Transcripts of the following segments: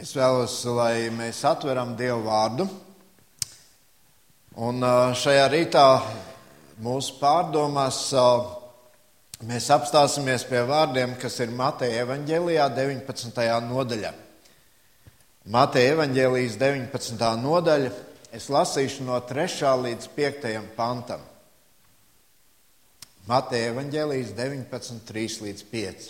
Es vēlos, lai mēs atveram Dievu vārdu. Un šajā rītā mūsu pārdomās mēs apstāsimies pie vārdiem, kas ir Mateja evaņģēlijā 19. nodaļā. Mateja evaņģēlijas 19. nodaļa es lasīšu no 3. līdz 5. pantam. Mateja evaņģēlijas 19, 3 līdz 5.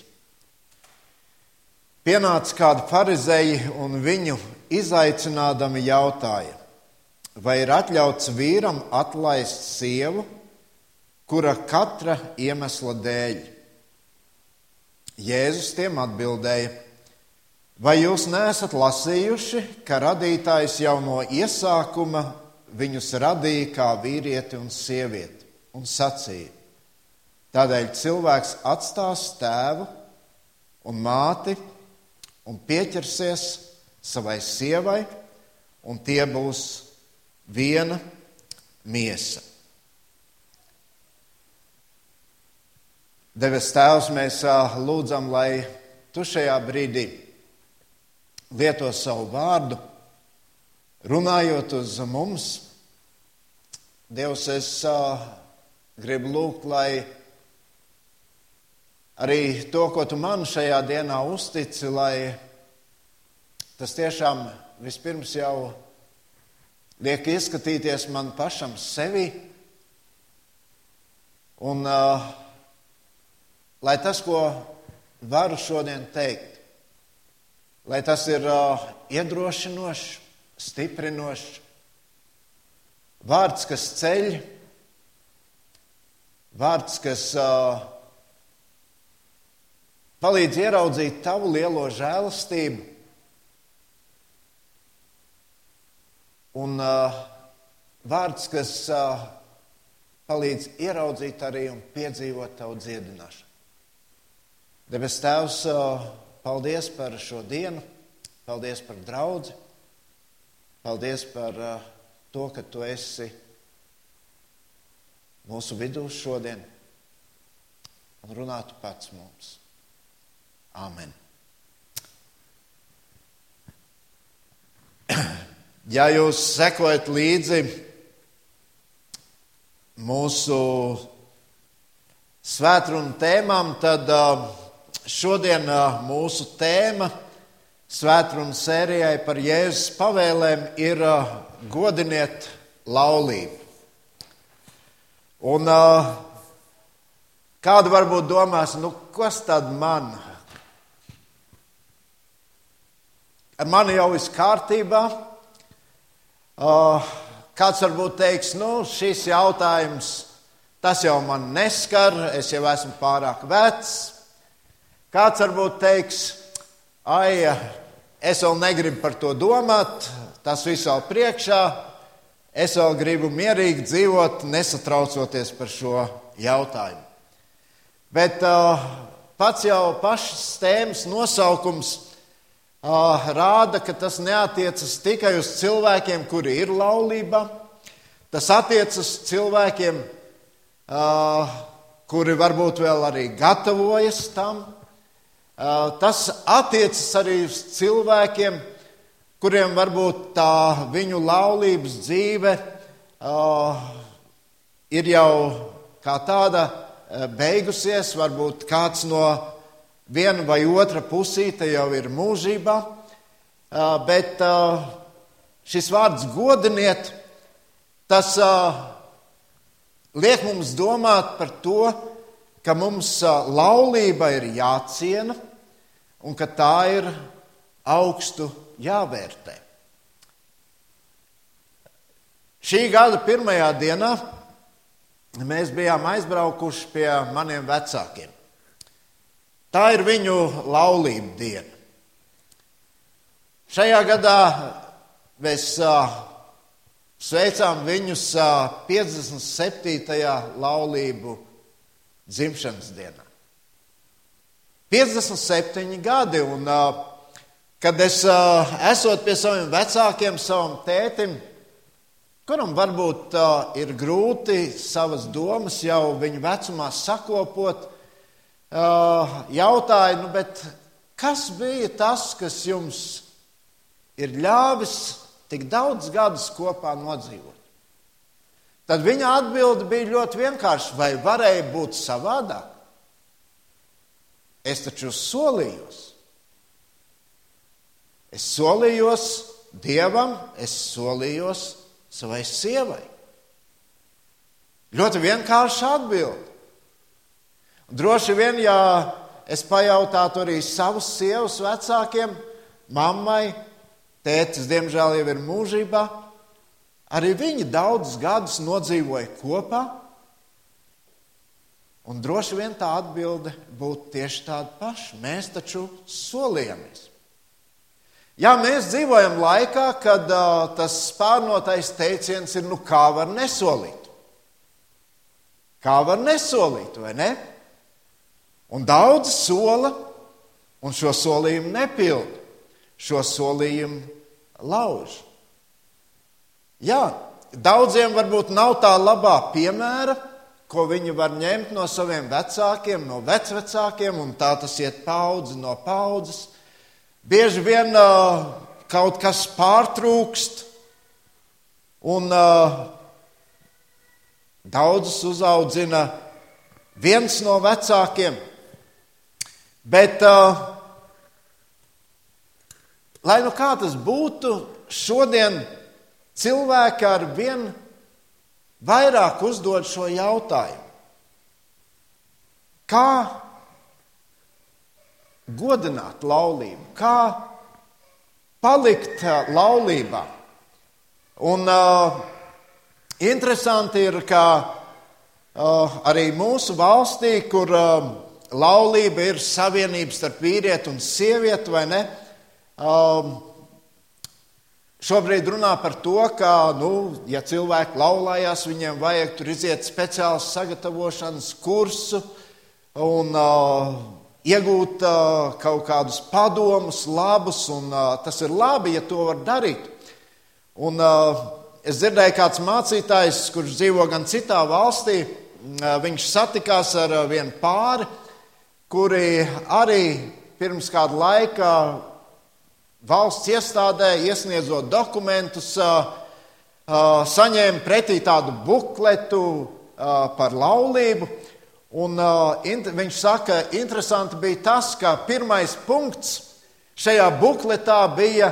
Pienāca kādi farizēji un viņu izaicinādami jautāja, vai ir atļauts vīram atlaist sievu, kura katra iemesla dēļ. Jēzus tiem atbildēja, vai jūs neesat lasījuši, ka radītājs jau no iesākuma viņus radīja kā vīrieti un sievieti un sacīja, tādēļ cilvēks atstās tēvu un māti un pieķersies savai sievai, un tie būs viena miesa. Devis Tēvs, mēs lūdzam, lai Tu šajā brīdī lieto savu vārdu, runājot uz mums. Dievs, es gribu lūgt, lai arī to, ko tu man šajā dienā uztici, lai tas tiešām vispirms jau liek izskatīties man pašam sevi. Un uh, lai tas, ko varu šodien teikt, lai tas ir uh, iedrošinošs, stiprinošs, vārds, kas ceļ, vārds, kas uh, palīdz ieraudzīt tavu lielo žēlastību. Un uh, vārds, kas uh, palīdz ieraudzīt arī un piedzīvot tavu dziedināšanu. Debes Tēvs, uh, paldies par šo dienu, paldies par draugu, paldies par uh, to, ka tu esi mūsu vidū šodien un runātu pats mums. Āmen. Ja jūs sekojat līdzi mūsu svētkrunu tēmām, tad šodien mūsu tēma svētkrunu sērijai par Jēzus pavēlēm ir godiniet laulību. Un kāda varbūt domās, nu kas tad man Ar mani jau viss kārtībā. Kāds varbūt teiks, nu, šis jautājums, tas jau man neskar, es jau esmu pārāk vecs. Kāds varbūt teiks, ai, es vēl negribu par to domāt, tas viss vēl priekšā, es vēl gribu mierīgi dzīvot, nesatraucoties par šo jautājumu. Bet uh, pats jau pašas tēmas nosaukums rāda, ka tas neatiecas tikai uz cilvēkiem, kuri ir laulībā. Tas attiecas cilvēkiem, kuri varbūt vēl arī gatavojas tam. Tas attiecas arī uz cilvēkiem, kuriem varbūt tā viņu laulības dzīve ir jau kā tāda beigusies, varbūt kāds no viena vai otra pusīte jau ir mūžībā, bet šis vārds godiniet, tas liek mums domāt par to, ka mums laulība ir jāciena un ka tā ir augstu jāvērtē. Šī gada pirmajā dienā mēs bijām aizbraukuši pie maniem vecākiem. Tā ir viņu laulība diena. Šajā gadā mēs sveicām viņus 57. laulību dzimšanas dienā. 57 gadi, un kad es esot pie saviem vecākiem, savam tētim, kuram varbūt ir grūti savas domas jau viņu vecumā sakopot, jautāja, nu, kas bija tas, kas jums ir ļāvis tik daudz gadus kopā nodzīvot? Tad viņa atbilde bija ļoti vienkārša. Vai varēja būt savādāk? Es taču solījos. Es solījos Dievam, es solījos savai sievai. Ļoti vienkārša atbilde. Droši vien, ja es pajautātu arī savus sievas vecākiem, mammai, tētis, diemžēl, jau ir mūžībā, arī viņi daudzus gadus nodzīvoja kopā. Un droši vien tā atbilde būtu tieši tāda paša. Mēs taču solījāmies. Jā, mēs dzīvojam laikā, kad uh, tas spārnotais teiciens ir, nu kā var nesolīt? Kā var nesolīt, vai ne? Un daudz sola, un šo solījumu nepilda. Šo solījumu lauž. Jā, daudziem varbūt nav tā labā piemēra, ko viņi var ņemt no saviem vecākiem, no vecvecākiem, un tā tas iet paudzi no paudzes. Bieži vien uh, kaut kas pārtrūkst, un uh, daudzus uzaudzina viens no vecākiem. Bet, uh, lai nu kā tas būtu, šodien cilvēki ar vien vairāk uzdod šo jautājumu. Kā godināt laulību, kā palikt uh, laulībā? Un uh, interesanti ir, ka uh, arī mūsu valstī, kur uh, laulība ir savienība starp vīrieti un sievieti, vai ne? Um, Šobrīd runā par to, ka, nu, ja cilvēki laulājās, viņiem vajag tur iziet speciālu sagatavošanas kursu un uh, iegūt uh, kaut kādus padomus, labus, un uh, tas ir labi, ja to var darīt. Un, uh, es dzirdēju, kāds mācītājs, kurš dzīvo gan citā valstī, uh, viņš satikās ar uh, vienu pāri, kuri arī pirms kāda laika valsts iestādē iesniedzot dokumentus, saņēma pretī tādu bukletu par laulību. Un, viņš saka, interesanti bija tas, ka pirmais punkts šajā bukletā bija,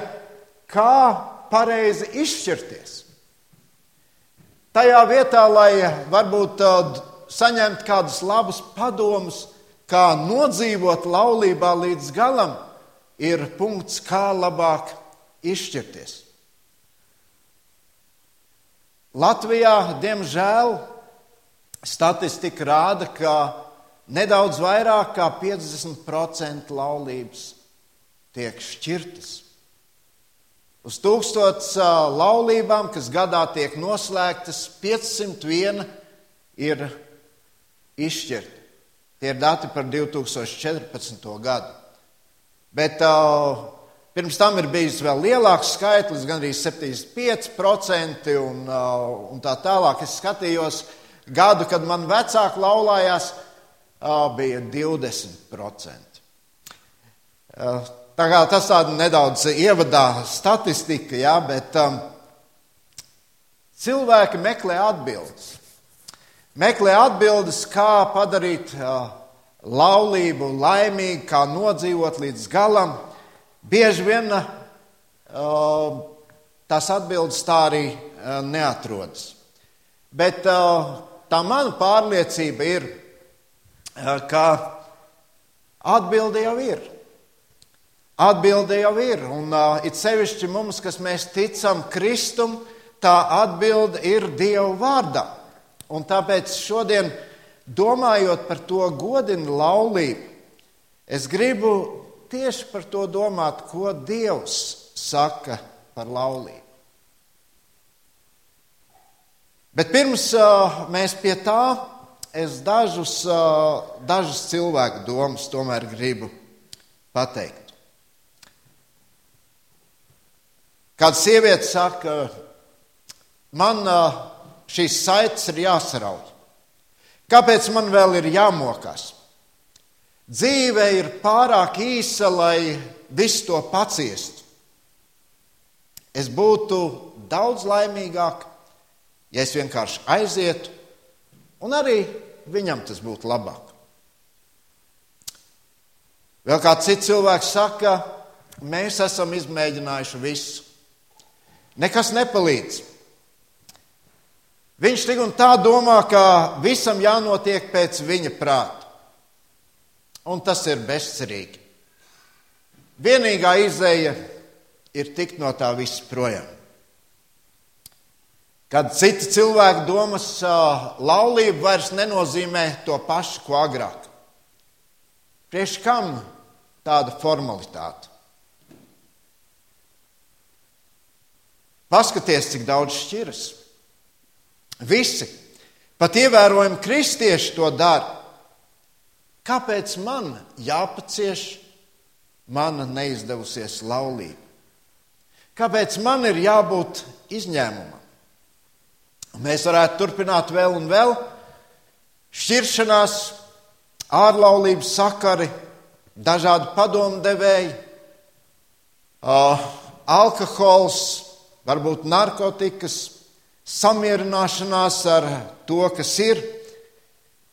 kā pareizi izšķirties. Tajā vietā, lai varbūt saņemtu kādus labus padomus, kā nodzīvot laulībā līdz galam, ir punkts, kā labāk izšķirties. Latvijā, diemžēl, statistika rāda, ka nedaudz vairāk kā 50% laulības tiek šķirtas. Uz tūkstotis laulībām, kas gadā tiek noslēgtas, 501 ir izšķirta. Tie ir dati par 2014. gadu. Bet uh, pirms tam ir bijis vēl lielāks skaitlis, gandrīz 75%, un, uh, un tā tālāk. Es skatījos gadu, kad man vecāki laulājās, uh, bija 20%. Uh, tā kā tas tāda nedaudz ievadā statistika, jā, bet um, cilvēki meklē atbildes. Meklē atbildes, kā padarīt laulību laimīgi, kā nodzīvot līdz galam, bieži vien tās atbildes tā arī neatrodas. Bet tā mana pārliecība ir, ka atbilde jau ir. Atbilde jau ir, un uh, it sevišķi mums, kas mēs ticam Kristum, tā atbilde ir Dieva vārdā. Un tāpēc šodien domājot par to godinu laulību, es gribu tieši par to domāt, ko Dievs saka par laulību. Bet pirms uh, mēs pie tā, es dažus, uh, dažus cilvēku domas tomēr gribu pateikt. Kāda sieviete saka, man uh, šīs saites ir jāsarauj. Kāpēc man vēl ir jāmokās? Dzīve ir pārāk īsa, lai visu to paciestu. Es būtu daudz laimīgāk, ja es vienkārši aizietu, un arī viņam tas būtu labāk. Vēl kāds cits cilvēks saka, mēs esam izmēģinājuši visu. Nekas nepalīdz. Viņš tik un tā domā, ka visam jānotiek pēc viņa prāta. Un tas ir bezcerīgi. Vienīgā izēja ir tikt no tā viss projām. Kad citi cilvēki domas, laulība vairs nenozīmē to pašu, ko agrāk. Priekš kam tāda formalitāte? Paskaties, cik daudz šķiras. Visi, pat ievērojami kristieši to dara. Kāpēc man jāpacieš mana neizdevusies laulība? Kāpēc man ir jābūt izņēmumam? Mēs varētu turpināt vēl un vēl. Šķiršanās, ārlaulības sakari, dažādi padomdevēji, alkohols, varbūt narkotikas, samierināšanās ar to, kas ir.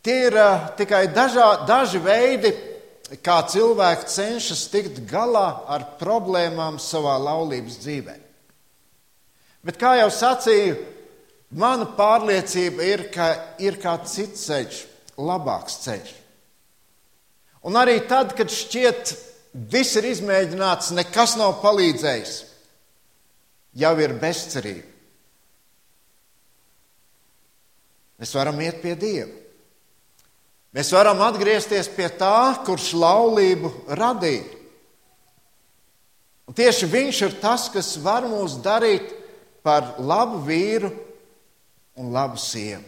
Tie ir tikai dažā, daži veidi, kā cilvēki cenšas tikt galā ar problēmām savā laulības dzīvē. Bet, kā jau sacīju, mana pārliecība ir, ka ir kāds cits ceļš, labāks ceļš. Un arī tad, kad šķiet, viss ir izmēģināts, nekas nav palīdzējis, jau ir bezcerība. Mēs varam iet pie Dieva. Mēs varam atgriezties pie tā, kurš laulību radīja. Un tieši viņš ir tas, kas var mūs darīt par labu vīru un labu sievu.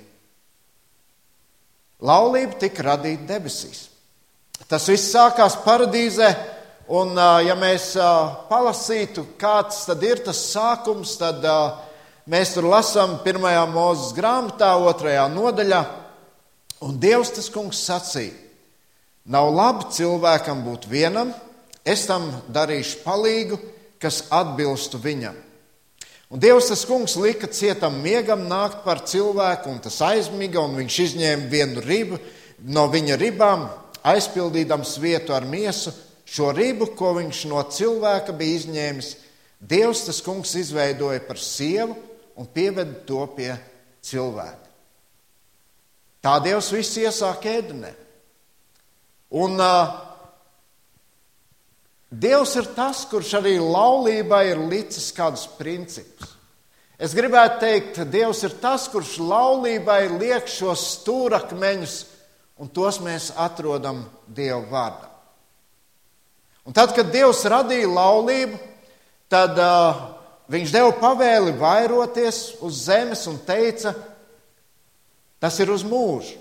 Laulība tika radīta debesīs. Tas viss sākās paradīzē, un, ja mēs palasītu, kāds tad ir tas sākums, tad mēs tur lasām pirmajā mūzes grāmatā, otrajā nodaļā. Un Dievs tas kungs sacīja: Nav labi cilvēkam būt vienam, es tam darīšu palīgu, kas atbilstu viņam. Un Dievs tas kungs lika cietam miegam nākt par cilvēku, un tas aizmiga, un viņš izņēma vienu ribu no viņa ribām, aizpildīdams vietu ar miesu, šo ribu, ko viņš no cilvēka bija izņēmis. Dievs tas kungs izveidoja par sievu un pieveda to pie cilvēka. Tā Dievs viss iesāk ēdenē. Un uh, Dievs ir tas, kurš arī laulībai ir licis kādus principus. Es gribētu teikt, Dievs ir tas, kurš laulībai liek šos stūrakmeņus, un tos mēs atrodam Dieva vārdā. Un tad, kad Dievs radīja laulību, tad uh, Viņš deva pavēli vairoties uz zemes un teica, Tas ir uz mūžu.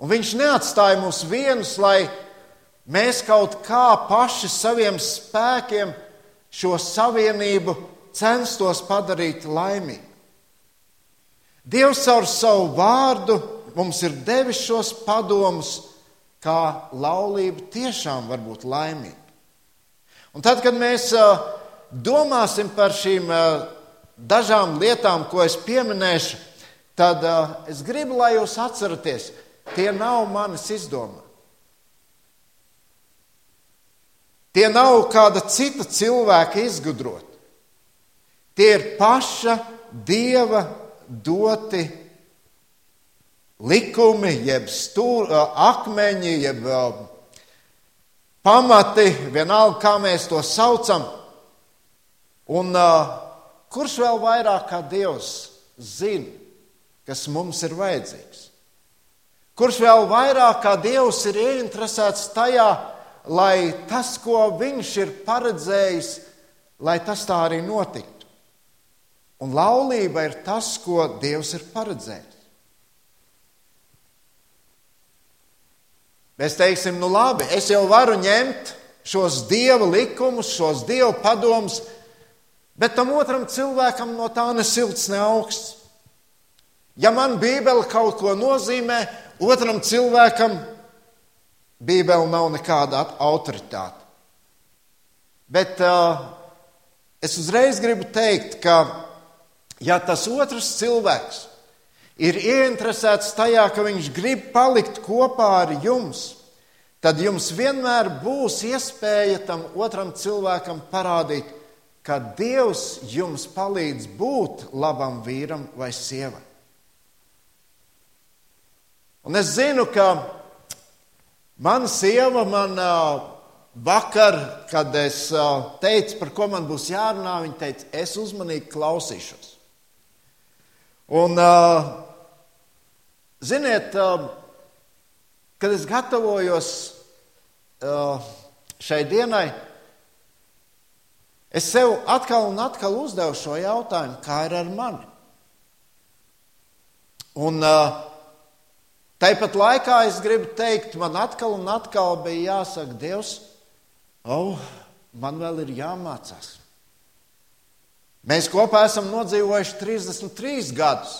Un viņš neatstāja mūs vienus, lai mēs kaut kā paši saviem spēkiem šo savienību censtos padarīt laimīgu. Dievs caur savu vārdu mums ir devis šos padomus, kā laulība tiešām var būt laimīga. Un tad, kad mēs domāsim par šīm dažām lietām, ko es pieminēšu, tad uh, es gribu, lai jūs atceraties, tie nav manas izdomā. Tie nav kāda cita cilvēka izgudroti. Tie ir paša dieva doti likumi, jeb stūr, akmeņi, jeb pamati, vienalga, kā mēs to saucam. Un uh, kurš vēl vairāk kā Dievs zina, kas mums ir vajadzīgs. Kurš vēl vairāk kā Dievs ir ieinteresēts tajā, lai tas, ko Viņš ir paredzējis, lai tas tā arī notiktu. Un laulība ir tas, ko Dievs ir paredzējis. Mēs teiksim, nu labi, es jau varu ņemt šos dieva likumus, šos dieva padomus, bet tam otram cilvēkam no tā ne silts, ne augsts. Ja man Bībele kaut ko nozīmē, otram cilvēkam Bībele nav nekāda autoritāte. Bet uh, es uzreiz gribu teikt, ka ja tas otrs cilvēks ir ieinteresēts tajā, ka viņš grib palikt kopā ar jums, tad jums vienmēr būs iespēja tam otram cilvēkam parādīt, ka Dievs jums palīdz būt labam vīram vai sievam. Un es zinu, ka mana sieva man vakar, kad es teicu, par ko man būs jārunā, viņa teica, es uzmanīgi klausīšos. Un, ziniet, kad es gatavojos šai dienai, es sev atkal un atkal uzdevu šo jautājumu, kā ir ar mani. Un uh, Tāpat laikā es gribu teikt, man atkal un atkal bija jāsaka, Dievs, oh, man vēl ir jāmācās. Mēs kopā esam nodzīvojuši 33 gadus.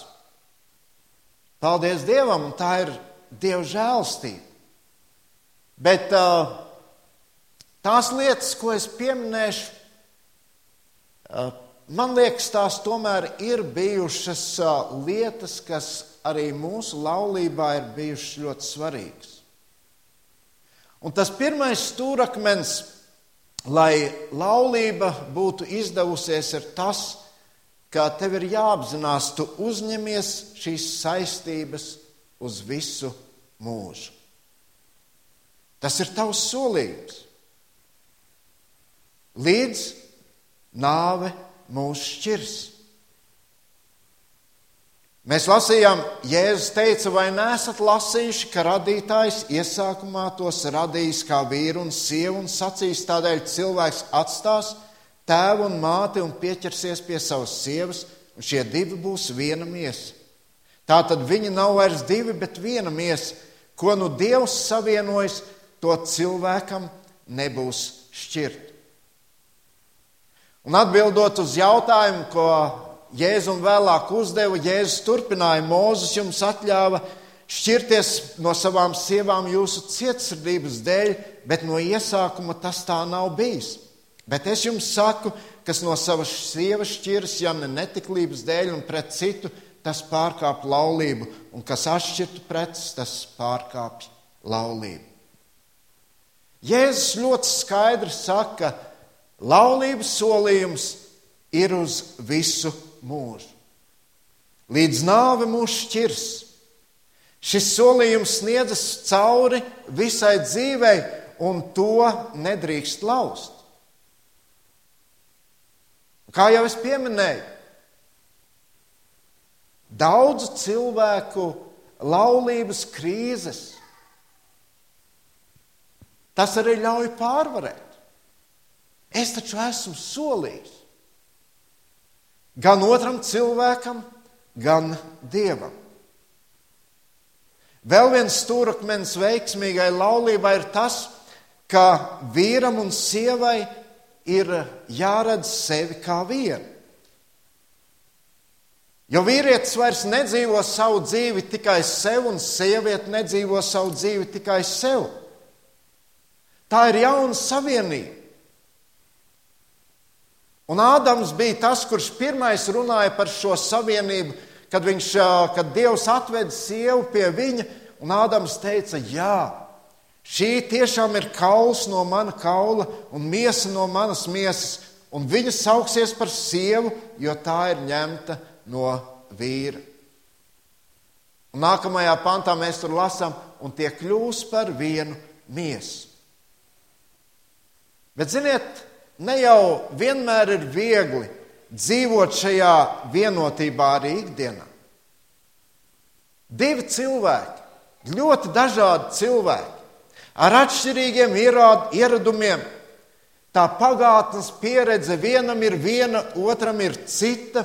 Paldies Dievam, un tā ir Dieva žēlstība. Bet uh, tās lietas, ko es pieminēšu, man liekas, tās tomēr ir bijušas uh, lietas, kas arī mūsu laulībā ir bijušas ļoti svarīgas. Un tas pirmais stūrakmens, lai laulība būtu izdevusies, ir tas, ka tev ir jāapzinās, tu uzņemies šīs saistības uz visu mūžu. Tas ir tavs solījums. Līdz nāve mūs šķirs. Mēs lasījām, Jēzus teica, vai nesat lasījuši, ka radītājs iesākumā tos radījis kā vīru un sievu un sacīs tādēļ cilvēks atstās tēvu un māti un pieķersies pie savas sievas, un šie divi būs viena miesa. Tā tad viņi nav vairs divi, bet viena miesa, ko nu Dievs savienojas, to cilvēkam nebūs šķirt. Un atbildot uz jautājumu, ko Jēzu un vēlāk uzdeva, Jēzus turpināja, Mūzes jums atļāva šķirties no savām sievām jūsu cietsirdības dēļ, bet no iesākuma tas tā nav bijis. Bet es jums saku, kas no savas sievas šķiras, ja ne netiklības dēļ un pret citu, tas pārkāpj laulību, un kas atšķirtu preces, tas pārkāpj laulību. Jēzus ļoti skaidri saka, ka laulības solījums ir uz visu mūžu. Līdz nāve mūs šķirs. Šis solījums sniedzas cauri visai dzīvei, un to nedrīkst laust. Kā jau es pieminēju, daudzu cilvēku laulības krīzes tas arī ļauj pārvarēt. Es taču esmu solījis gan otram cilvēkam, gan dievam. Vēl viens stūrakmens veiksmīgai laulībai ir tas, ka vīram un sievai ir jāredz sevi kā vienu. Jo vīrietis vairs nedzīvo savu dzīvi tikai sev, un sieviete nedzīvo savu dzīvi tikai sev. Tā ir jauna savienība. Un Ādams bija tas, kurš pirmais runāja par šo savienību, kad, viņš, kad Dievs atveda sievu pie viņa, un Ādams teica, jā, šī tiešām ir kauls no mana kaula un miesa no manas miesas, un viņa sauksies par sievu, jo tā ir ņemta no vīra. Un nākamajā pantā mēs tur lasām, un tie kļūs par vienu miesu. Bet, ziniet, ne jau vienmēr ir viegli dzīvot šajā vienotībā arī ikdienā. Divi cilvēki, ļoti dažādi cilvēki, ar atšķirīgiem ieradumiem. Tā pagātnes pieredze vienam ir viena, otram ir cita.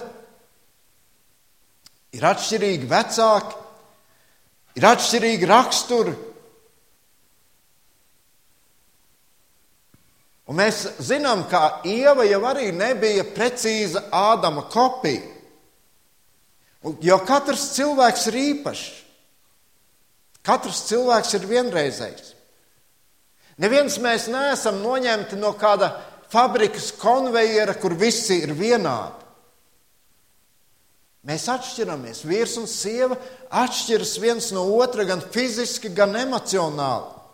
Ir atšķirīgi vecāki, ir atšķirīgi raksturi, Un mēs zinām, ka Ieva jau arī nebija precīza Ādama kopija. Jo katrs cilvēks ir īpašs. Katrs cilvēks ir vienreizējs. Neviens mēs neesam noņemti no kāda fabrikas konvejera, kur visi ir vienādi. Mēs atšķiramies. Vīrs un sieva atšķiras viens no otra gan fiziski, gan emocionāli.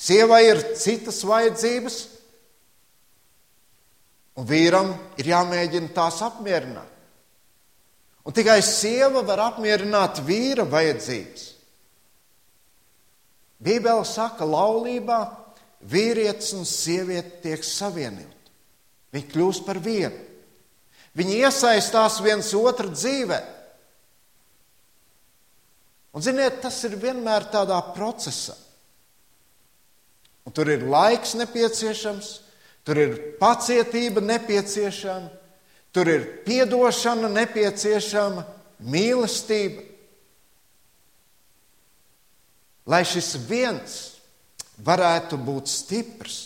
Sievai ir citas vajadzības, un vīram ir jāmēģina tās apmierināt. Un tikai sieva var apmierināt vīra vajadzības. Bībele saka, ka laulībā vīrietis un sieviete tiek savienoti. Viņi kļūst par vienu. Viņi iesaistās viens otru dzīvē. Un, ziniet, tas ir vienmēr tādā procesā. Un tur ir laiks nepieciešams, tur ir pacietība nepieciešama, tur ir piedošana nepieciešama, mīlestība. Lai šis viens varētu būt stiprs,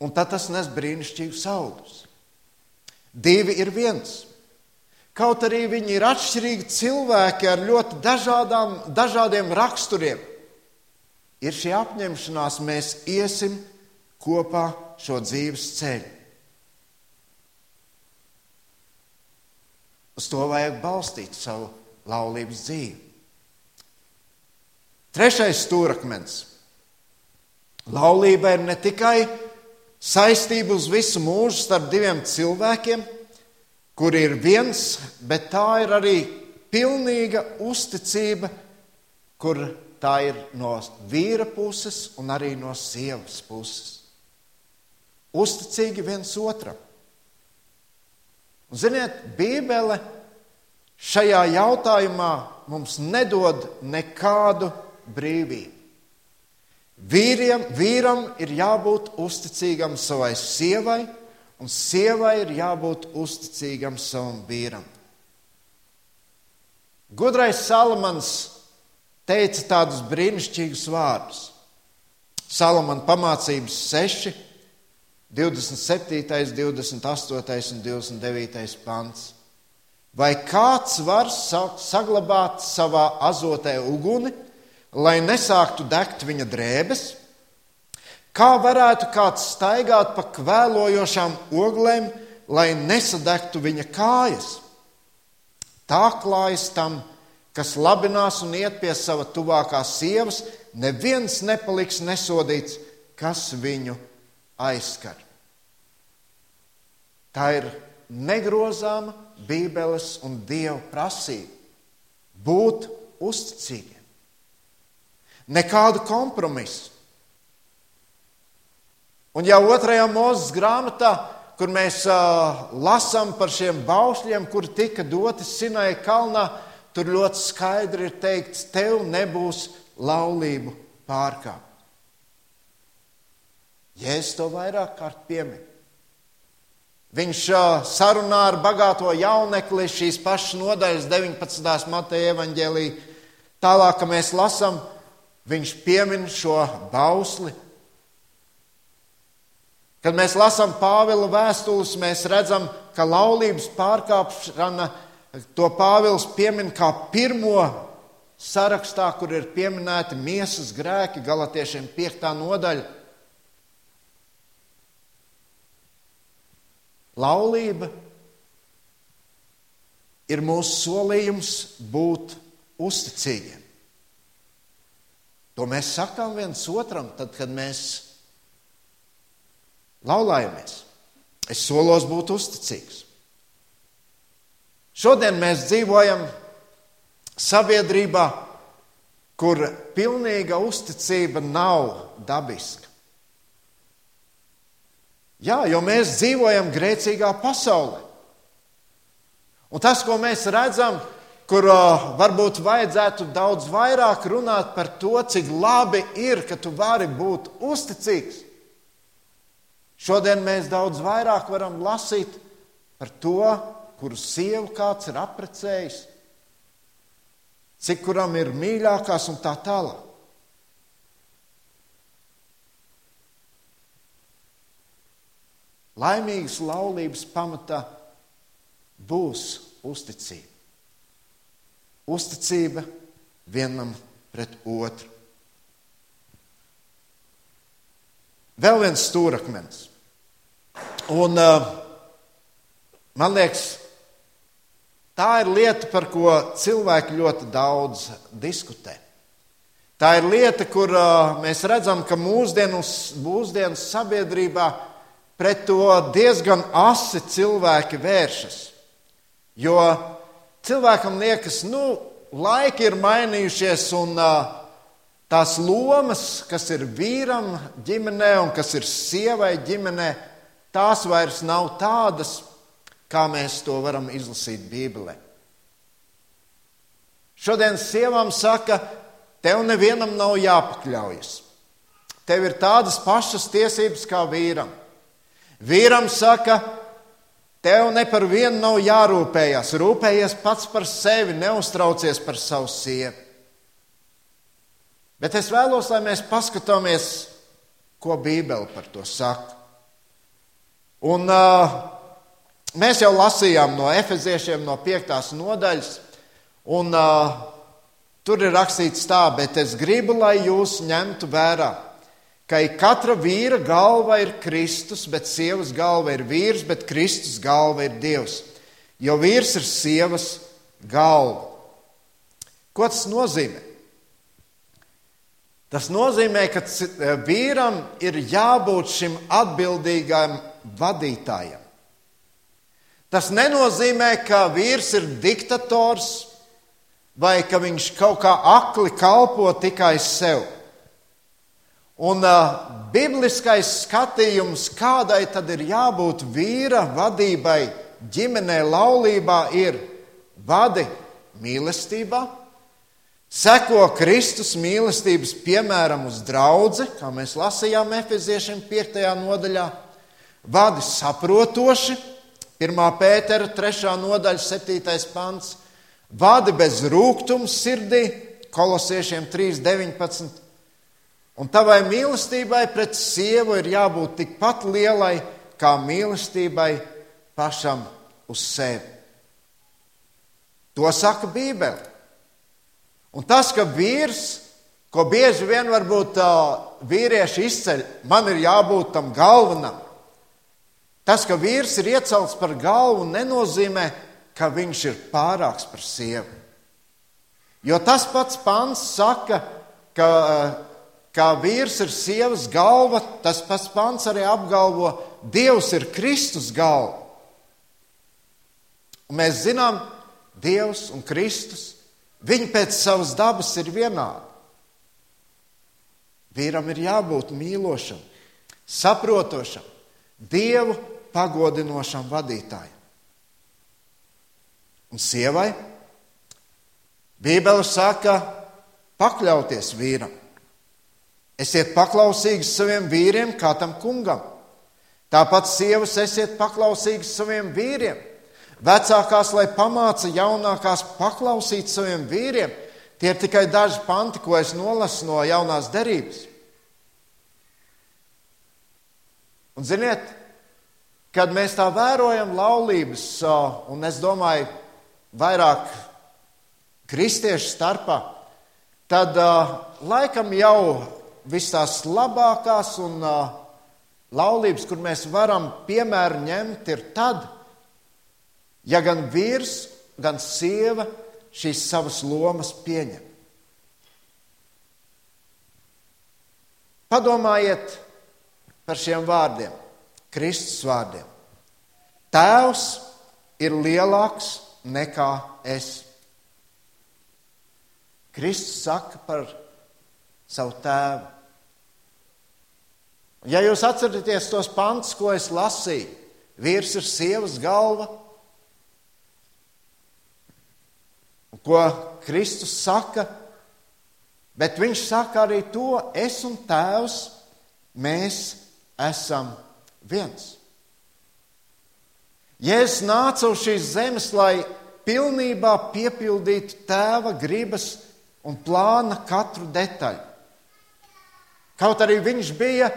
un tad tas nes brīnišķīgus augļus. Divi ir viens. Kaut arī viņi ir atšķirīgi cilvēki ar ļoti dažādām, dažādiem raksturiem, ir šī apņemšanās, mēs iesim kopā šo dzīves ceļu. Uz to vajag balstīt savu laulības dzīvi. Trešais stūrakmens. Laulība ir ne tikai saistība uz visu mūžu starp diviem cilvēkiem, kuri ir viens, bet tā ir arī pilnīga uzticība, kur tā ir no vīra puses un arī no sievas puses. Uzticīgi viens otram. Un, ziniet, Bībele šajā jautājumā mums nedod nekādu brīvību. Vīriem, vīram ir jābūt uzticīgam savai sievai, un sievai ir jābūt uzticīgam savam vīram. Gudrais Salamans teica tādus brīnišķīgus vārdus. Salamana pamācības 6, 27, 28 un 29 pants. Vai kāds var saglabāt savā azotē uguni, lai nesāktu degt viņa drēbes? Kā varētu kāds staigāt pa kvēlojošām oglēm, lai nesadegtu viņa kājas? Tā klājas tam, kas labinās un iet pie sava tuvākās sievas, neviens nepaliks nesodīts, kas viņu aizskar. Tā ir negrozāma Bībeles un Dieva prasība būt uzticīgiem. Nekādu kompromisu. Un jau otrajā mūzes grāmatā, kur mēs uh, lasām par šiem baušļiem, kuri tika doti Sinai kalnā, Tur ļoti skaidri ir teikts, tev nebūs laulību pārkāpt. Jēzus to vairāk kārt piemin. Viņš sarunā ar bagāto jaunekli šīs pašas nodaļas 19. mateja evaņģēlī. Tālāk, kad mēs lasām, viņš piemin šo bausli. Kad mēs lasām Pāvila vēstules, mēs redzam, ka laulības pārkāpšana ir To Pāvils piemin kā pirmo sarakstā, kur ir pieminēti miesas grēki, galotiešiem 5. nodaļa. Laulība ir mūsu solījums būt uzticīgiem. To mēs sakām viens otram, tad, kad mēs laulājamies. Es solos būt uzticīgs. Šodien mēs dzīvojam sabiedrībā, kur pilnīga uzticība nav dabiska. Jā, jo mēs dzīvojam grēcīgā pasaulē. Un tas, ko mēs redzam, kur uh, varbūt vajadzētu daudz vairāk runāt par to, cik labi ir, ka tu vari būt uzticīgs. Šodien mēs daudz vairāk varam lasīt par to, kuru sievu kāds ir apprecējis, cik kuram ir mīļākās un tā tālāk. Laimīgas laulības pamatā būs uzticība. Uzticība vienam pret otru. vēl viens stūrakmenis. Un, uh, man liekas, tā ir lieta, par ko cilvēki ļoti daudz diskutē. Tā ir lieta, kur uh, mēs redzam, ka mūsdienu, mūsdienu sabiedrībā pret to diezgan asi cilvēki vēršas. Jo cilvēkam liekas, nu, laiki ir mainījušies un uh, tās lomas, kas ir vīram ģimenē un kas ir sievai ģimenē, tās vairs nav tādas, kā mēs to varam izlasīt Bībelē. Šodien sievām saka, tev nevienam nav jāpakļaujas. Tev ir tādas pašas tiesības kā vīram. Vīram saka, tev ne par vienu nav jārūpējas. Rūpējies pats par sevi, neuztraucies par savu sievu. Bet es vēlos, lai mēs paskatāmies, ko Bībele par to saka. Un, uh, mēs jau lasījām no efeziešiem, no 5. nodaļas, un uh, tur ir rakstīts tā, bet es gribu, lai jūs ņemtu vērā, ka katra vīra galva ir Kristus, bet sievas galva ir vīrs, bet Kristus galva ir Dievs. Jo vīrs ir sievas galva. Ko tas nozīmē? Tas nozīmē, ka e, vīram ir jābūt šim atbildīgam vadītājam. Tas nenozīmē, ka vīrs ir diktators vai ka viņš kaut kā akli kalpo tikai sev. Un uh, bibliskais skatījums, kādai tad ir jābūt vīra vadībai ģimenē, laulībā, ir vadi mīlestībā, Seko Kristus mīlestības piemēram uz draugu, kā mēs lasījām Efeziešiem 5. nodaļā, vadi saprotoši, 1. pētera 3. nodaļa, 7. pants, vadi bez rūkuma sirdī, kolosiešiem 3.19. Un tavai mīlestībai pret sievu ir jābūt tikpat lielai kā mīlestībai pašam uz sevi. To saka Bībele. Un tas, ka vīrs, ko bieži vien varbūt vīrieši izceļ, man ir jābūt tam galvenam. Tas, ka vīrs ir iecelts par galvu, nenozīmē, ka viņš ir pārāks par sievu. Jo tas pats pants saka, ka, ka vīrs ir sievas galva, tas pats pants arī apgalvo, Dievs ir Kristus galva. Un mēs zinām, Dievs un Kristus Viņi pēc savas dabas ir vienādi. Vīram ir jābūt mīlošam, saprotošam, dievu pagodinošam vadītājam. Un sievai Bībele saka, pakļauties vīram. Esiet paklausīgi saviem vīriem, kā tam kungam. Tāpat sievas esiet paklausīgas saviem vīriem, Vecākās, lai pamāca jaunākās paklausīt saviem vīriem, tie ir tikai daži panti, ko es nolasu no jaunās derības. Un ziniet, kad mēs tā vērojam laulības, un es domāju, vairāk kristiešu starpā, tad laikam jau vis tās labākās un laulības, kur mēs varam piemēru ņemt, ir tad, Ja gan vīrs, gan sieva šīs savas lomas pieņem. Padomājiet par šiem vārdiem, Kristus vārdiem. Tēvs ir lielāks nekā es. Kristus saka par savu tēvu. Ja jūs atceraties tos pantus, ko es lasīju, vīrs ir sievas galva, ko Kristus saka, bet viņš saka arī to, es un tēvs, mēs esam viens. Jēzus nāca uz šīs zemes, lai pilnībā piepildītu tēva gribas un plāna katru detaļu. Kaut arī viņš bija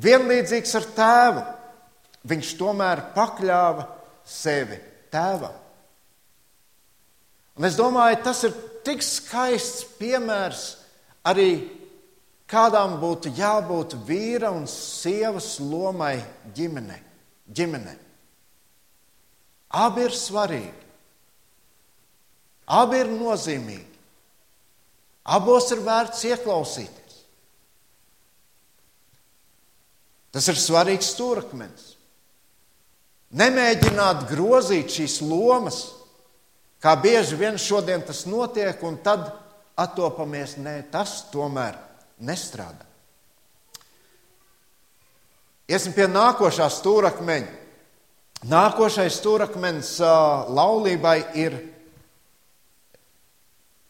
vienlīdzīgs ar tēvu, viņš tomēr pakļāva sevi tēvam. Un es domāju, tas ir tik skaists piemērs arī kādām būtu jābūt vīra un sievas lomai ģimene. ģimene. Abi ir svarīgi, abi ir nozīmīgi, abos ir vērts ieklausīties. Tas ir svarīgs stūrakmens. Nemēģināt grozīt šīs lomas, kā bieži vien šodien tas notiek, un tad attopamies, nē, tas tomēr nestrādā. Iesim pie nākošā stūrakmeņa. Nākošais stūrakmenis laulībai ir,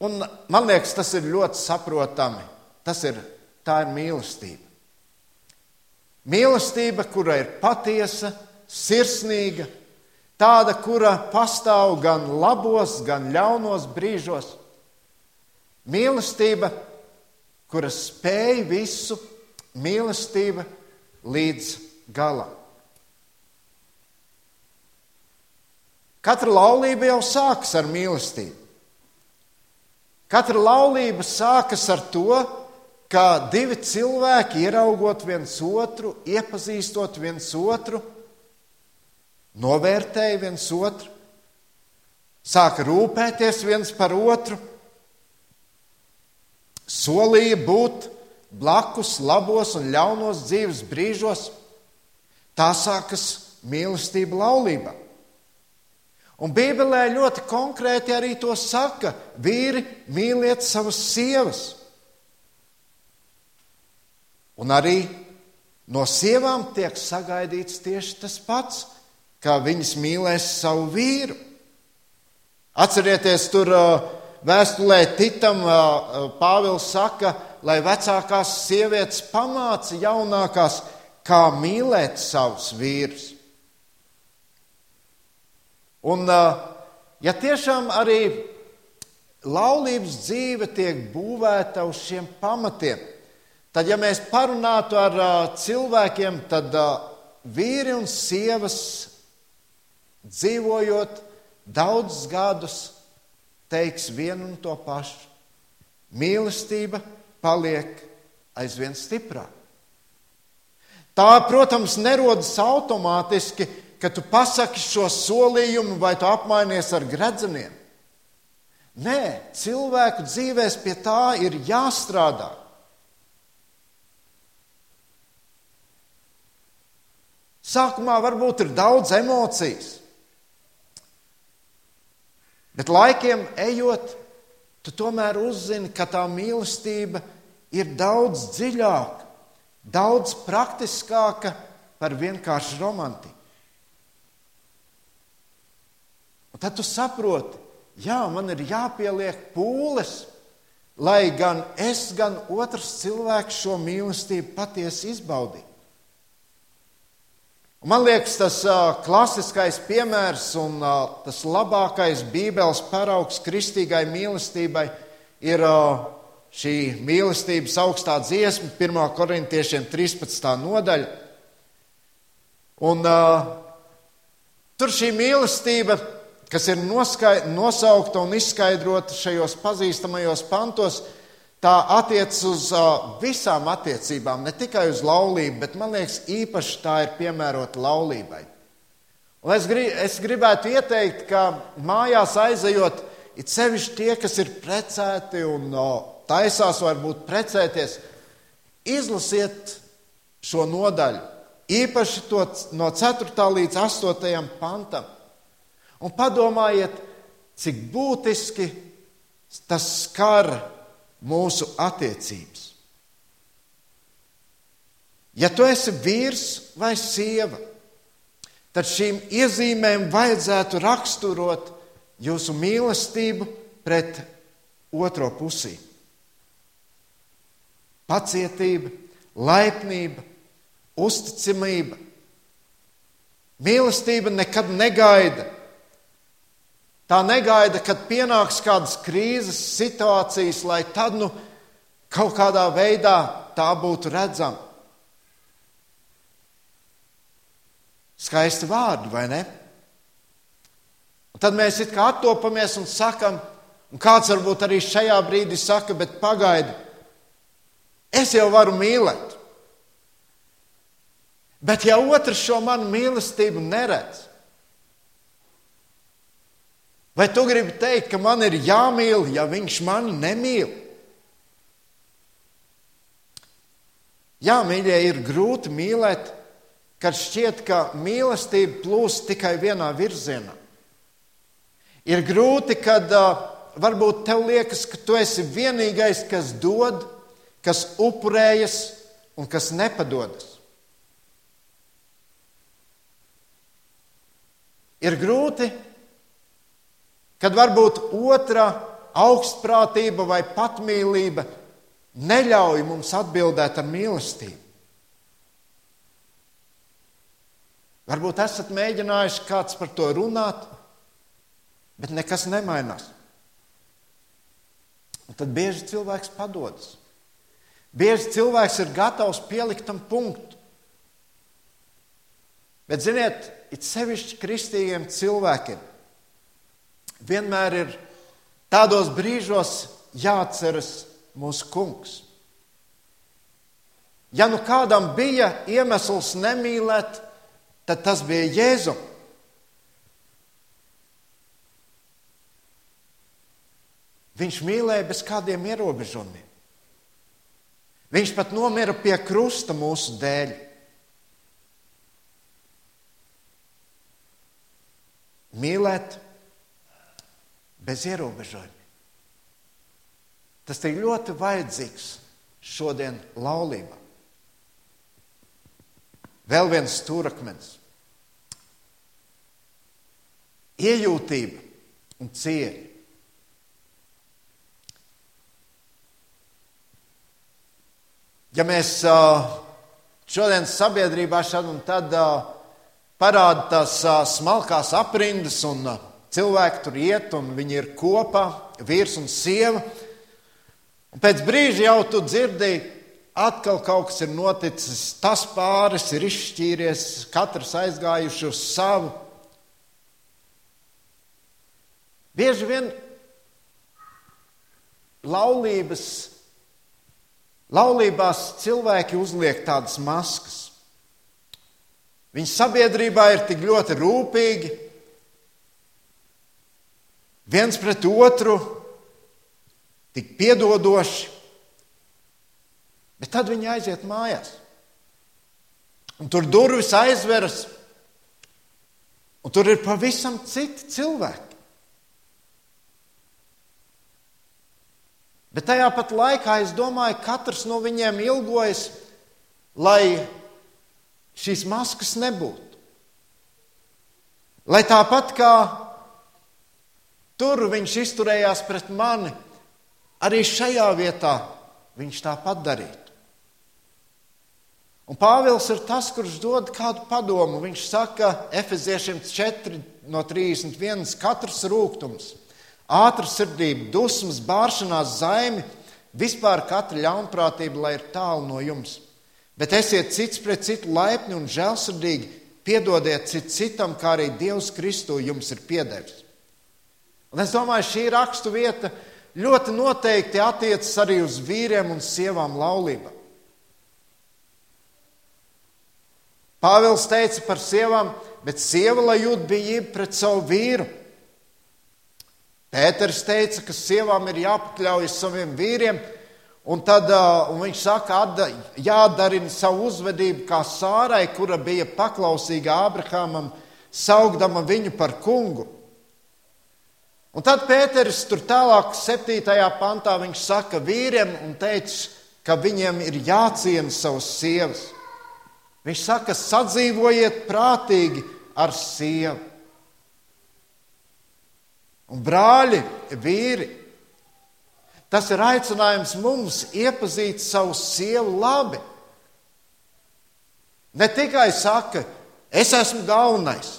un man liekas, tas ir ļoti saprotami. Tas ir, tā ir mīlestība. Mīlestība, kura ir patiesa, sirsnīga, tāda, kura pastāv gan labos, gan ļaunos brīžos. Mīlestība, kura spēj visu, mīlestība līdz galam. Katra laulība jau sākas ar mīlestību. Katra laulība sākas ar to, ka divi cilvēki, ieraugot viens otru, iepazīstot viens otru, novērtēja viens otru, sāka rūpēties viens par otru, solīja būt blakus labos un ļaunos dzīves brīžos. Tā sākas mīlestība laulībā. Un Bībelē ļoti konkrēti arī to saka: vīri, mīliet savas sievas. Un arī no sievām tiek sagaidīts tieši tas pats kā viņas mīlēs savu vīru. Atcerieties, tur vēstulē Titam Pāvils saka, lai vecākās sievietes pamāca jaunākās, kā mīlēt savus vīrus. Un, ja tiešām arī laulības dzīve tiek būvēta uz šiem pamatiem, tad, ja mēs parunātu ar cilvēkiem, tad vīri un sievas dzīvojot daudzus gadus, teiks vienu un to pašu. Mīlestība paliek aizvien stiprāka. Tā, protams, nerodas automātiski, ka tu pasaki šo solījumu vai tu apmainies ar gredzeniem. Nē, cilvēku dzīvēs pie tā ir jāstrādā. Sākumā varbūt ir daudz emocijas, Bet laikiem ejot, tu tomēr uzzini, ka tā mīlestība ir daudz dziļāka, daudz praktiskāka par vienkāršu romantiku. Un tad tu saproti, jā, man ir jāpieliek pūles, lai gan es, gan otrs cilvēks šo mīlestību patiesi izbaudītu. Man liekas, tas uh, klasiskais piemērs un uh, tas labākais Bībeles paraugs kristīgai mīlestībai ir uh, šī mīlestības augstā dziesma, 1. korintiešiem 13. nodaļa. Un, tur šī mīlestība, kas ir nosaukta un izskaidrota šajos pazīstamajos pantos, Tā attiecas uz visām attiecībām, ne tikai uz laulību, bet man liekas, īpaši tā ir piemērota laulībai. Un es, grib, es gribētu ieteikt, ka mājās aizejot, it sevišķi tie, kas ir precēti un uh, taisās varbūt precēties, izlasiet šo nodaļu, īpaši to no 4. līdz 8. pantam, un padomājiet, cik būtiski tas skar mūsu attiecības. Ja tu esi vīrs vai sieva, tad šīm iezīmēm vajadzētu raksturot jūsu mīlestību pret otro pusī. Pacietība, laipnība, uzticamība. Mīlestība nekad negaida, Tā negaida, kad pienāks kādas krīzes situācijas, lai tad nu kaut kādā veidā tā būtu redzama. Skaisti vārdi, vai ne? Un tad mēs it kā attopamies un sakam, un kāds varbūt arī šajā brīdī saka, bet pagaidi, Es jau varu mīlēt. Bet ja otrs šo manu mīlestību neredz, vai tu gribi teikt, ka man ir jāmīl, ja viņš mani nemīl? Jā, mīļie, ir grūti mīlēt, kad šķiet, ka mīlestība plūst tikai vienā virzienā. Ir grūti, kad uh, varbūt tev liekas, ka tu esi vienīgais, kas dod, kas upurējas un kas nepadodas. Ir grūti, kad varbūt otra augstprātība vai patmīlība neļauj mums atbildēt ar mīlestību. Varbūt esat mēģinājuši kāds par to runāt, bet nekas nemainās. Un tad bieži cilvēks padodas. Bieži cilvēks ir gatavs pielikt tam punktu. Bet, ziniet, it sevišķi kristīgiem cilvēkiem vienmēr ir tādos brīžos jāatceras mūsu kungs. Ja nu kādam bija iemesls nemīlēt, tad tas bija Jēzus. Viņš mīlēja bez kādiem ierobežojumiem. Viņš pat nomira pie krusta mūsu dēļ. Mīlēt bez ierobežojumiem. Tas ir ļoti vajadzīgs šodien laulībā. Vēl viens stūrakmens - iejūtība un cieņa. Ja mēs šodien sabiedrībā šad un tad parāda tās smalkās aprindas un cilvēki tur iet un viņi ir kopā, vīrs un sieva, un pēc brīža jau tu dzirdēji, atkal kaut kas ir noticis, tas pāris ir izšķīries, katrs aizgājuši uz savu. Bieži vien laulības Laulībās cilvēki uzliek tādas maskas. Viņi sabiedrībā ir tik ļoti rūpīgi, viens pret otru, tik piedodoši, bet tad viņi aiziet mājās. Un tur durvis aizveras, un tur ir pavisam citi cilvēki. Bet tajā pat laikā es domāju, ka katrs no viņiem ilgojas, lai šīs maskas nebūtu. Lai tāpat kā tur viņš izturējās pret mani, arī šajā vietā viņš tāpat darītu. Un Pāvils ir tas, kurš dod kādu padomu. Viņš saka, Efeziešiem 4 no 31. katrs rūkums ātrsirdība, dusmas, bāršanās, zaimi, vispār katra ļaunprātība, lai ir tālu no jums. Bet esiet cits pret citu laipni un žēlsirdīgi, piedodiet cit citam, kā arī Dievs Kristu jums ir piedevis. Un es domāju, šī rakstu vieta ļoti noteikti attiecas arī uz vīriem un sievām laulībā. Pāvils teica par sievām, bet sieva lai jūt bijību pret savu vīru. Pēters teica, ka sievām ir jāpakļaujas saviem vīriem, un tad un viņš saka, ka jādarina savu uzvedību kā sārai, kura bija paklausīga Ābrahamam, saugdama viņu par kungu. Un tad Pēters tur tālāk, 7. pantā, viņš saka vīriem un teica, ka viņiem ir jāciena savas sievas. Viņš saka, sadzīvojiet prātīgi ar sievu. Un brāļi, vīri, tas ir aicinājums mums iepazīt savu sievu labi. Ne tikai saka, es esmu galvenais.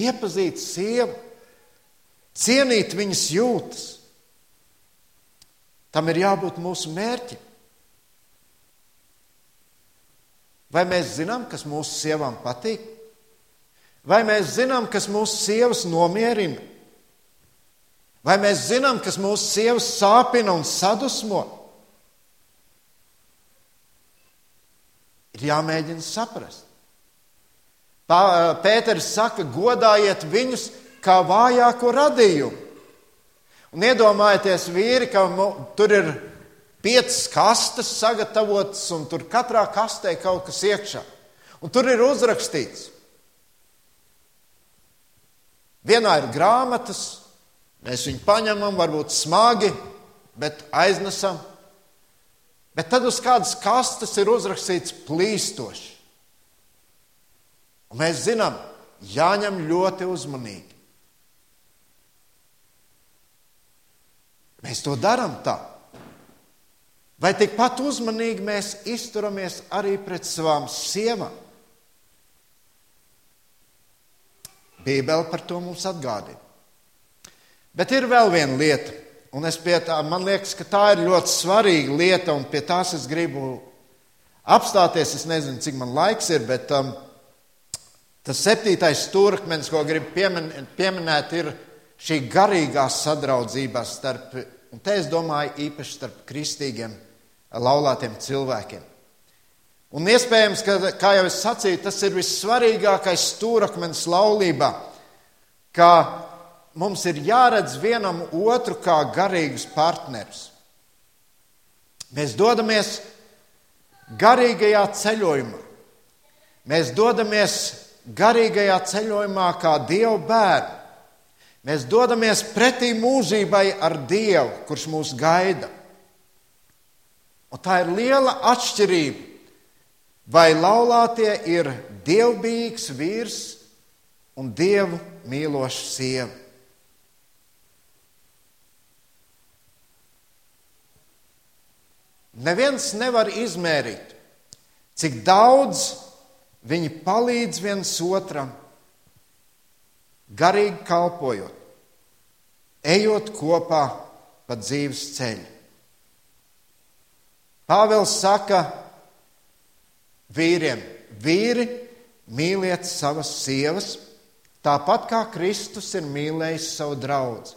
Iepazīt sievu, cienīt viņas jūtas. Tam ir jābūt mūsu mērķim. Vai mēs zinām, kas mūsu sievām patīk? Vai mēs zinām, kas mūsu sievas nomierina? Vai mēs zinām, kas mūsu sievas sāpina un sadusmo? Ir jāmēģina saprast. Pēters saka, godājiet viņus kā vājāko radījumu. Un iedomājieties, vīri, ka tur ir piecas kastes sagatavotas, un tur katrā kastē kaut kas iekšā. Un tur ir uzrakstīts, vienā ir grāmatas, mēs viņu paņemam, varbūt smagi, bet aiznesam. Bet tad uz kādas kastes ir uzrakstīts plīstoši. Mēs zinām, jāņem ļoti uzmanīgi. Mēs to darām tā. Vai tikpat uzmanīgi mēs izturamies arī pret savām sievām? Bībele par to mums atgādina. Bet ir vēl viena lieta, un tā, man liekas, ka tā ir ļoti svarīga lieta, un pie tās es gribu apstāties. Es nezinu, cik man laiks ir, bet um, tas septītais stūrakmenis, ko gribu piemin, pieminēt, ir šī garīgā sadraudzība starp, un te es domāju īpaši starp kristīgiem laulātiem cilvēkiem. Un iespējams, ka, kā jau es sacīju, tas ir vissvarīgākais stūrakmenis laulībā, ka mums ir jāredz vienam otru kā garīgus partnerus. Mēs dodamies garīgajā ceļojumā. Mēs dodamies garīgajā ceļojumā kā Dieva bērni. Mēs dodamies pretī mūžībai ar Dievu, kurš mūs gaida. Un tā ir liela atšķirība, vai laulātie ir dievbijīgs vīrs un dievu mīloša sieva. Neviens nevar izmērīt, cik daudz viņi palīdz viens otram, garīgi kalpojot, ejot kopā pa dzīves ceļu. Pāvils saka vīriem: Vīri, mīliet savas sievas, tāpat kā Kristus ir mīlējis savu draugu.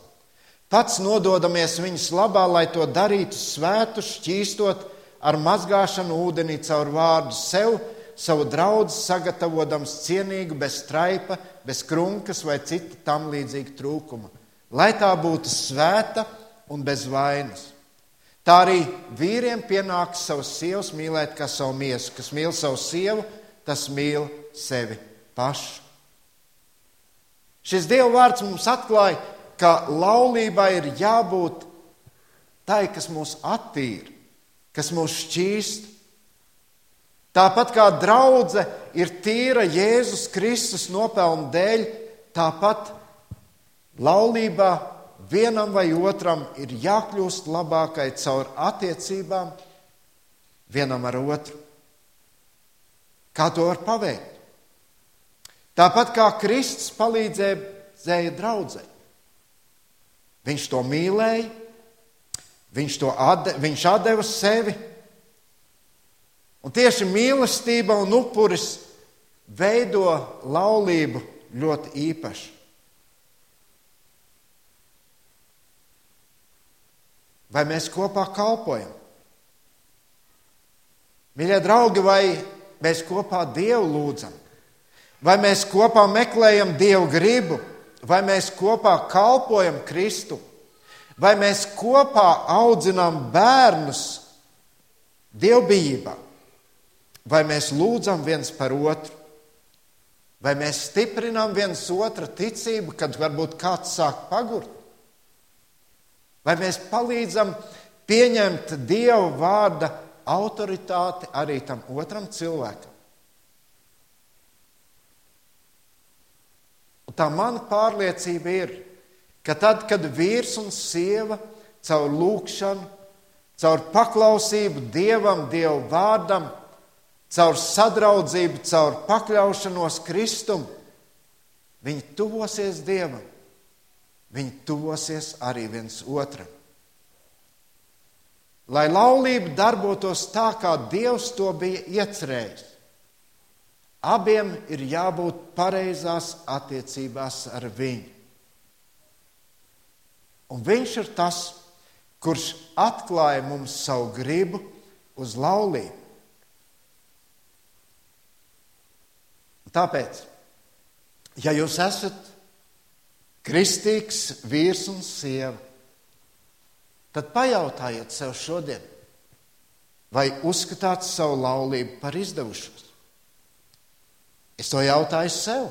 Pats nododamies viņas labā, lai to darītu svētu, šķīstot ar mazgāšanu ūdenī caur vārdu sev, savu draugu sagatavotams cienīgu, bez straipa, bez krunkas vai cita tam līdzīga trūkuma, lai tā būtu svēta un bez vainas. Tā arī vīriem pienāks savas sievas mīlēt kā savu miesu. Kas mīl savu sievu, tas mīl sevi pašu. Šis Dieva vārds mums atklāja, ka laulībai ir jābūt tai, kas mūs attīra, kas mūs šķīst. Tāpat kā draudzene ir tīra Jēzus Kristus nopelnu dēļ, tāpat laulībā vienam vai otram ir jākļūst labākai caur attiecībām vienam ar otru. Kā to var paveikt? Tāpat kā Kristus palīdzēja draudzē. Viņš to mīlēja, viņš, to atde, viņš atdeva sevi. Un tieši mīlestība un upuris veido laulību ļoti īpaši. Vai mēs kopā kalpojam? Mīļie draugi, vai mēs kopā Dievu lūdzam? Vai mēs kopā meklējam Dievu gribu? Vai mēs kopā kalpojam Kristu? Vai mēs kopā audzinām bērnus dievbijībā? Vai mēs lūdzam viens par otru? Vai mēs stiprinām viens otru ticību, kad varbūt kāds sāk pagurt? Vai mēs palīdzam pieņemt Dieva vārda autoritāti arī tam otram cilvēkam? Un tā mana pārliecība ir, ka tad, kad vīrs un sieva caur lūgšanu, caur paklausību Dievam, Dieva vārdam, caur sadraudzību, caur pakļaušanos Kristum, viņi tuvosies Dievam. Viņi tuvosies arī viens otram. Lai laulība darbotos tā, kā Dievs to bija iecerējis, abiem ir jābūt pareizās attiecībās ar viņu. Un viņš ir tas, kurš atklāja mums savu gribu uz laulību. Tāpēc, ja jūs esat kristīgs vīrs un sieva, tad pajautājiet sev šodien, vai uzskatāt savu laulību par izdevušos. Es to jautāju sev.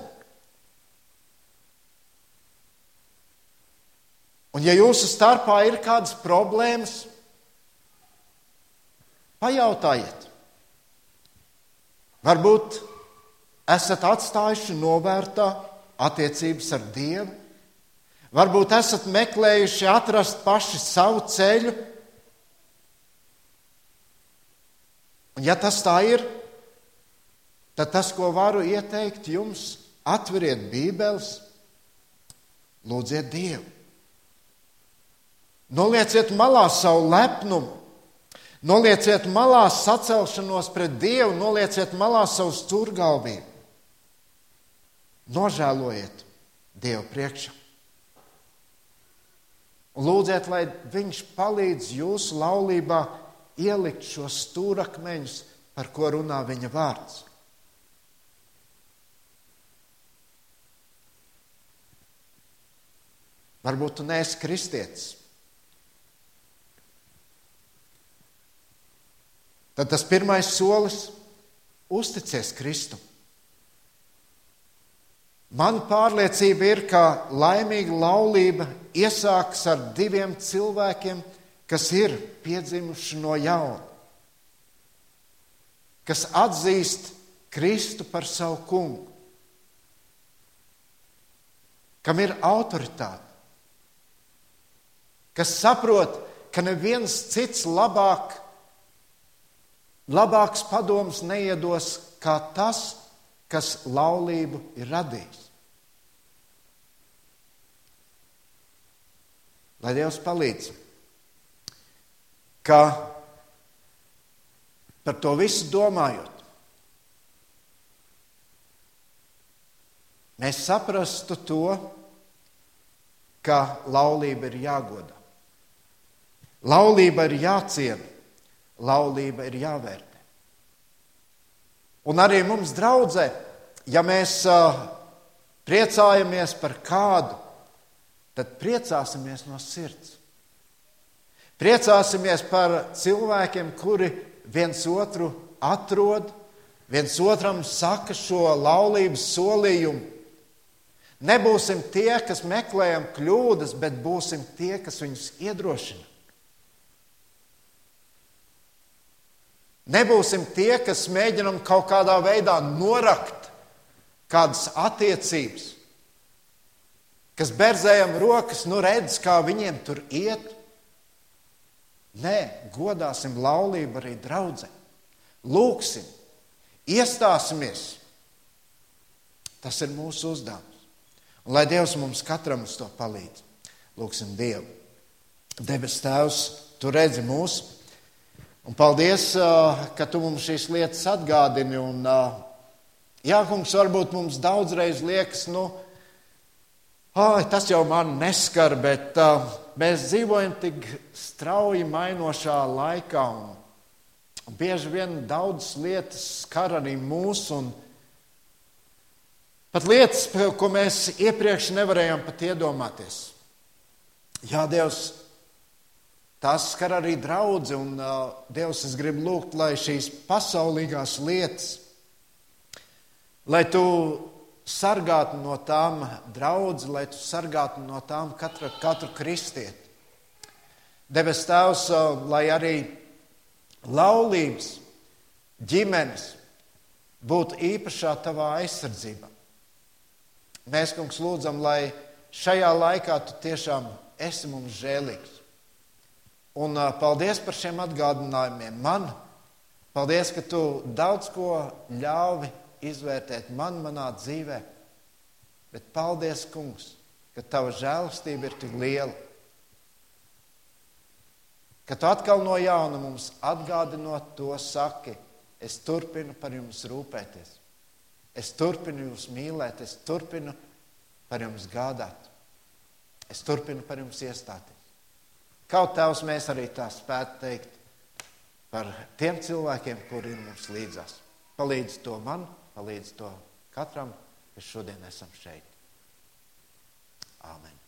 Un, ja jūsu starpā ir kādas problēmas, pajautājiet. Varbūt esat atstājuši novērtā attiecības ar Dievu, varbūt esat meklējuši atrast paši savu ceļu. Un, ja tas tā ir, tad tas, ko varu ieteikt jums, atveriet Bībeles, lūdziet Dievu. Nolieciet malā savu lepnumu, nolieciet malā sacelšanos pret Dievu, nolieciet malā savu stūrgalvību. Nožēlojiet Dievu priekšā. Un lūdziet, lai Viņš palīdz jūsu laulībā ielikt šos stūrakmeņus, par ko runā viņa vārds. Varbūt tu neesi kristietis. Tad tas pirmais solis - uzticies Kristum. Man pārliecība ir, ka laimīga laulība iesākas ar diviem cilvēkiem, kas ir piedzimuši no jauna, kas atzīst Kristu par savu kungu, kam ir autoritāte, kas saprot, ka neviens cits labāk labāks padoms neiedos kā tas, kas laulību ir radījis. Lai Dievs palīdz, ka par to visu domājot, mēs saprastu to, ka laulība ir jāgodā. Laulība ir jāciena laulība ir jāvērtē. Un arī mums, draudzē, ja mēs priecājamies par kādu, tad priecāsimies no sirds. Priecāsimies par cilvēkiem, kuri viens otru atrod, viens otram saka šo laulības solījumu. Nebūsim tie, kas meklējam kļūdas, bet būsim tie, kas viņus iedrošina. Nebūsim tie, kas mēģinam kaut kādā veidā norakt kādas attiecības, kas berzējam rokas, nu redz, kā viņiem tur iet. Nē, godāsim laulību arī draudzē. Lūksim, iestāsimies. Tas ir mūsu uzdevums. Un lai Dievs mums katram uz to palīdz. Lūksim Dievu. Debes Tēvs, tu redzi mūsu Un paldies, ka tu mums šīs lietas atgādini. Un, jā, kungs, varbūt mums daudzreiz liekas, nu, ai, tas jau man neskar, bet uh, mēs dzīvojam tik strauji mainošā laikā. Un, un bieži vien daudzas lietas skar arī mūs. Un, pat lietas, ko mēs iepriekš nevarējām pat iedomāties. Jā, Dievs, Tās skar arī draugi, un uh, Dievs, es gribu lūgt, lai šīs pasaulīgās lietas, lai tu sargātu no tām draugu, lai tu sargātu no tām katru, katru kristieti. Debes Tēvs, uh, lai arī laulības, ģimenes būtu īpašā tavā aizsardzībā. Mēs, kungs, lūdzam, lai šajā laikā tu tiešām esi mums žēlīgs. Un paldies par šiem atgādinājumiem man. Paldies, ka tu daudz ko ļāvi izvērtēt man, manā dzīvē. Bet paldies, Kungs, ka tava žēlastība ir tik liela. Ka tu atkal no jauna mums atgādinot to saki, es turpinu par jums rūpēties. Es turpinu jūs mīlēt, es turpinu par jums gādāt. es turpinu par jums iestāties. Kaut tavs mēs arī tā spētu teikt par tiem cilvēkiem, kuri ir mums līdzās. Palīdz to man, palīdz to katram, kas šodien esam šeit. Āmen!